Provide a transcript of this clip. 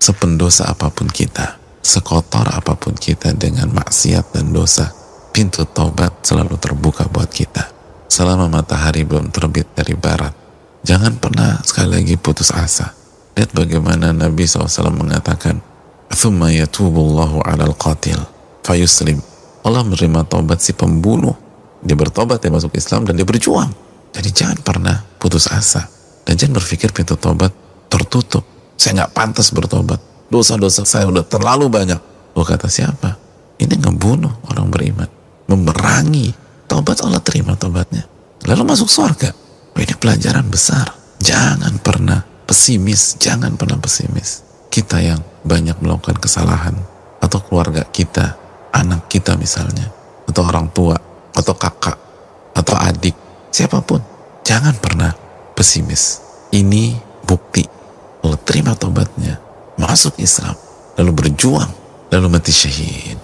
sependosa apapun kita, sekotor apapun kita dengan maksiat dan dosa, pintu taubat selalu terbuka buat kita. Selama matahari belum terbit dari barat, jangan pernah sekali lagi putus asa. Lihat bagaimana Nabi SAW mengatakan, ثُمَّ يَتُوبُ اللَّهُ عَلَى الْقَاتِلِ فَيُسْلِمْ Allah menerima taubat si pembunuh. Dia bertobat, dia masuk Islam, dan dia berjuang. Jadi jangan pernah putus asa. Dan jangan berpikir pintu taubat tertutup. Saya nggak pantas bertobat. Dosa-dosa saya udah terlalu banyak. Loh kata siapa? Ini ngebunuh orang beriman. Memerangi. Taubat Allah terima taubatnya. Lalu masuk surga. Ini pelajaran besar. Jangan pernah pesimis. Jangan pernah pesimis. Kita yang banyak melakukan kesalahan. Atau keluarga kita. Anak kita misalnya. Atau orang tua. Atau kakak. Atau adik. Siapa pun. Jangan pernah pesimis. Ini bukti. Terima tobatnya. Masuk Islam. Lalu berjuang. Lalu mati syahid.